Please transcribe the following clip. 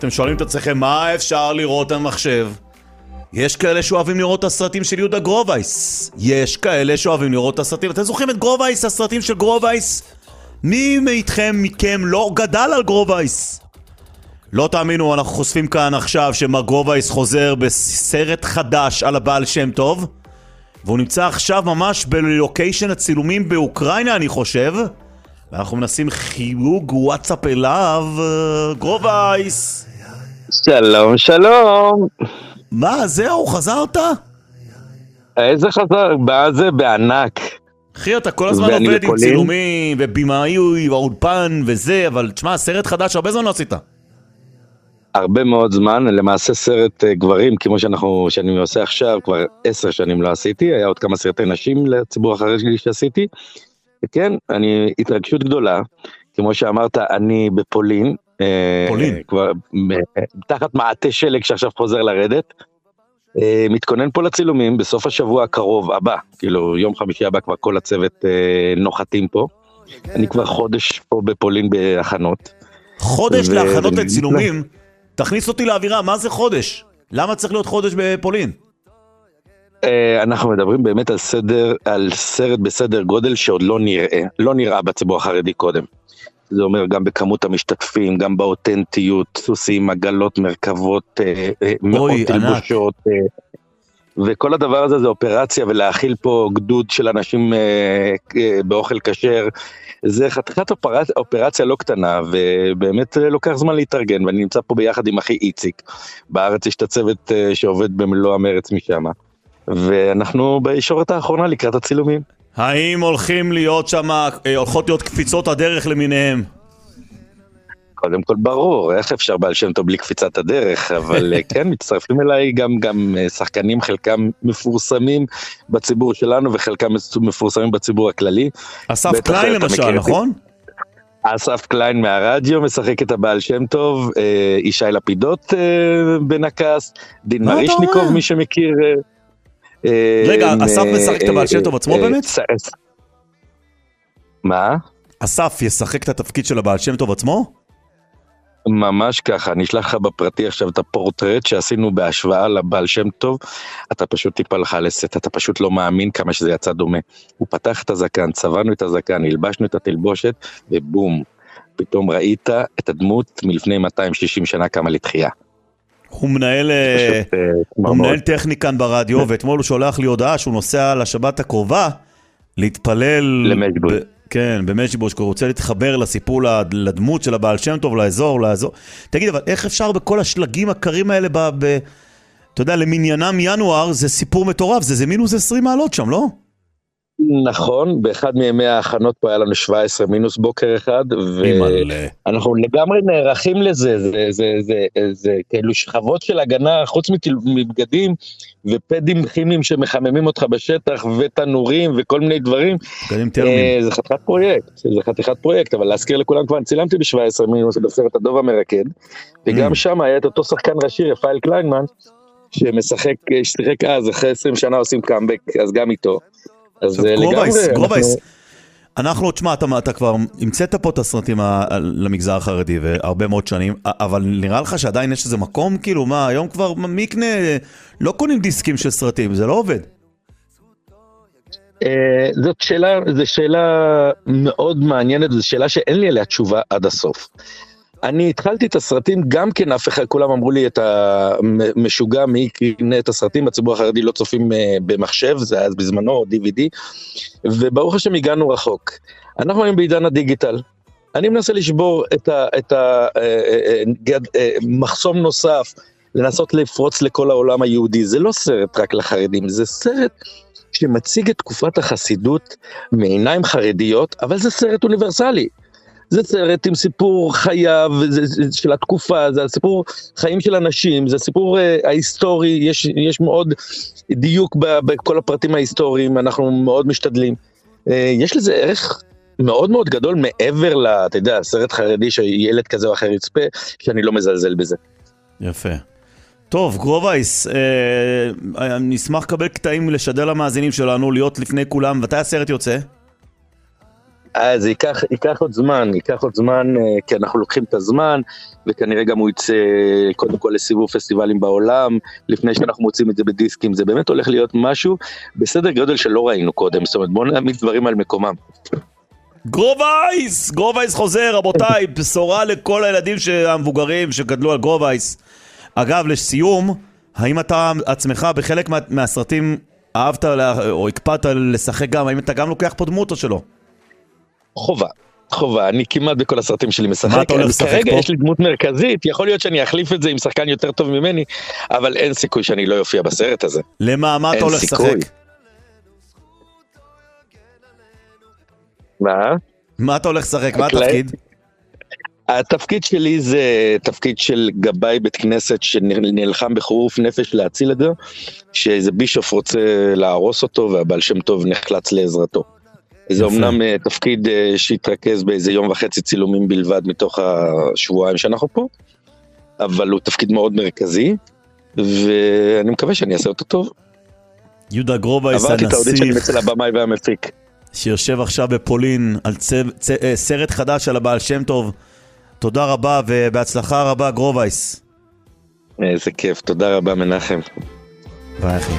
אתם שואלים את עצמכם, מה אפשר לראות על מחשב? יש כאלה שאוהבים לראות את הסרטים של יהודה גרובייס. יש כאלה שאוהבים לראות את הסרטים. אתם זוכרים את גרובייס, הסרטים של גרובייס? מי מאיתכם, מכם, לא גדל על גרובייס? לא תאמינו, אנחנו חושפים כאן עכשיו שמר גרובייס חוזר בסרט חדש על הבעל שם טוב והוא נמצא עכשיו ממש בלוקיישן הצילומים באוקראינה, אני חושב ואנחנו מנסים חיוג וואטסאפ אליו, גרובייס שלום, שלום. מה, זהו, חזרת? איזה חזר? מה זה? בענק. אחי, אתה כל הזמן עובד עם בפולין? צילומים, ובימאי, ואולפן וזה, אבל תשמע, סרט חדש, הרבה זמן לא עשית. הרבה מאוד זמן, למעשה סרט אה, גברים, כמו שאנחנו, שאני עושה עכשיו, כבר עשר שנים לא עשיתי, היה עוד כמה סרטי נשים לציבור החרדי שלי שעשיתי. וכן, אני, התרגשות גדולה, כמו שאמרת, אני בפולין. אה, פולין. כבר אה, תחת מעטה שלג שעכשיו חוזר לרדת. אה, מתכונן פה לצילומים בסוף השבוע הקרוב, הבא, כאילו יום חמישי הבא כבר כל הצוות נוחתים פה. אני כבר חודש פה בפולין בהכנות. חודש ו- להכנות לצילומים, תכניס אותי לאווירה, מה זה חודש? למה צריך להיות חודש בפולין? אנחנו מדברים באמת על סדר, על סרט בסדר גודל שעוד לא נראה, לא נראה בציבור החרדי קודם. זה אומר גם בכמות המשתתפים, גם באותנטיות, סוסים, עגלות, מרכבות, אה, אה, מאות. תלבושות. אה, וכל הדבר הזה זה אופרציה ולהאכיל פה גדוד של אנשים אה, אה, באוכל כשר. זה חתיכת אופרציה, אופרציה לא קטנה ובאמת לוקח זמן להתארגן ואני נמצא פה ביחד עם אחי איציק. בארץ יש את הצוות אה, שעובד במלוא המרץ משם. ואנחנו בישורת האחרונה לקראת הצילומים. האם הולכים להיות שם, הולכות להיות קפיצות הדרך למיניהם? קודם כל ברור, איך אפשר בעל שם טוב בלי קפיצת הדרך, אבל אה, כן, מצטרפים אליי גם, גם אה, שחקנים, חלקם מפורסמים בציבור שלנו וחלקם מפורסמים בציבור הכללי. אסף קליין למשל. נכון? אסף קליין מהרדיו משחק את הבעל שם טוב, אה, ישי לפידות אה, בנקס, דין מרישניקוב? מי שמכיר. אה, אה, רגע, אה, אסף משחק את הבעל שם טוב עצמו אה, באמת? מה? אסף ישחק את התפקיד של הבעל שם טוב עצמו? ממש ככה, אני אשלח לך בפרטי עכשיו את הפורטרט שעשינו בהשוואה לבעל שם טוב, אתה פשוט טיפה לך לסת, אתה פשוט לא מאמין כמה שזה יצא דומה. הוא פתח את הזקן, צבענו את הזקן, הלבשנו את התלבושת, ובום, פתאום ראית את הדמות מלפני 260 שנה קמה לתחייה. הוא מנהל... אה, פשוט, אה, הוא. מנהל טכני כאן ברדיו, ואתמול הוא שולח לי הודעה שהוא נוסע לשבת הקרובה להתפלל... למז'בוש. ב- כן, במז'יבוש, כי הוא רוצה להתחבר לסיפור, לד- לדמות של הבעל שם טוב, לאזור, לאזור. תגיד, אבל איך אפשר בכל השלגים הקרים האלה, ב... ב... אתה יודע, למניינם ינואר, זה סיפור מטורף, זה, זה מינוס 20 מעלות שם, לא? נכון, באחד מימי ההכנות פה היה לנו 17 מינוס בוקר אחד. ואנחנו לגמרי נערכים לזה, זה, זה, זה, זה, זה כאילו שכבות של הגנה, חוץ מבגדים ופדים כימיים שמחממים אותך בשטח, ותנורים וכל מיני דברים, בגדים טרמיים. אה, זה חתיכת פרויקט, זה חתיכת פרויקט, אבל להזכיר לכולם כבר, צילמתי ב-17 מינוס בסרט הדוב המרקד, וגם Mm. שם היה את אותו שחקן ראשי, רפאל קליינמן, שמשחק, ששיחק אז, אחרי 20 שנה עושים קאמבק, אז גם איתו. אז אה, לגמרי, גרובייס, אנחנו- גרובייס, אנחנו, תשמע, אתה, אתה כבר המצאת פה את הסרטים ה- למגזר החרדי והרבה מאוד שנים, אבל נראה לך שעדיין יש איזה מקום, כאילו, מה, היום כבר, מי יקנה, לא קונים דיסקים של סרטים, זה לא עובד. אה, זאת שאלה, זו שאלה מאוד מעניינת, זו שאלה שאין לי עליה תשובה עד הסוף. אני התחלתי את הסרטים גם כן, אף אחד, כולם אמרו לי את המשוגע, מי יקנה את הסרטים, בציבור החרדי לא צופים אה, במחשב, זה היה בזמנו, DVD, וברוך השם הגענו רחוק. אנחנו היום בעידן הדיגיטל. אני מנסה לשבור את ה- את המחסום נוסף, לנסות לפרוץ לכל העולם היהודי. זה לא סרט רק לחרדים, זה סרט שמציג את תקופת החסידות מעיניים חרדיות, אבל זה סרט אוניברסלי. זה סרט עם סיפור חייו זה- זה- של התקופה, זה הסיפור חיים של אנשים, זה הסיפור אה, ההיסטורי, יש, יש מאוד דיוק בכל הפרטים ההיסטוריים, אנחנו מאוד משתדלים. אה, יש לזה ערך מאוד מאוד גדול מעבר ל... אתה יודע, סרט חרדי שילד כזה או אחר יצפה, שאני לא מזלזל בזה. יפה. טוב, גרובייס, אה, נשמח לקבל קטעים לשדר למאזינים שלנו, להיות לפני כולם. מתי הסרט יוצא? אז ייקח, ייקח עוד זמן, ייקח עוד זמן, אה, כי אנחנו לוקחים את הזמן, וכנראה גם הוא יצא קודם כל לסיבוב פסטיבלים בעולם, לפני שאנחנו מוציאים את זה בדיסקים, זה באמת הולך להיות משהו בסדר גודל שלא ראינו קודם, זאת אומרת בואו נעמיד דברים על מקומם. גרובייס! גרובייס חוזר, רבותיי, בשורה לכל הילדים המבוגרים שגדלו על גרובייס. אגב, לסיום, האם אתה עצמך בחלק מה, מהסרטים אהבת או הקפדת לשחק גם, האם אתה גם לוקח פה דמות או שלא? חובה. חובה, אני כמעט בכל הסרטים שלי משחק. מה אתה הולך לשחק כרגע פה? יש לי דמות מרכזית, יכול להיות שאני אחליף את זה עם שחקן יותר טוב ממני, אבל אין סיכוי שאני לא אופיע בסרט הזה. למה, מה אתה הולך. לשחק? מה? מה אתה הולך לשחק? מה? התפקיד? התפקיד שלי זה תפקיד של גבאי בית כנסת שנלחם בחירוף נפש להציל את זה, שאיזה בישוף רוצה להרוס אותו והבעל שם טוב נחלץ לעזרתו. זה. אמנם אה, תפקיד אה, שהתרכז באיזה יום וחצי צילומים בלבד מתוך השבועיים שאנחנו פה, אבל הוא תפקיד מאוד מרכזי, ואני מקווה שאני אעשה אותו טוב. יהודה גרובייס עברתי את האודישנים הנסיך, אצל הבמאי והמפיק. שיושב עכשיו בפולין על צ- צ- אה, סרט חדש על הבעל שם טוב. תודה רבה ובהצלחה רבה גרובייס. איזה כיף, תודה רבה מנחם. ביי אחי.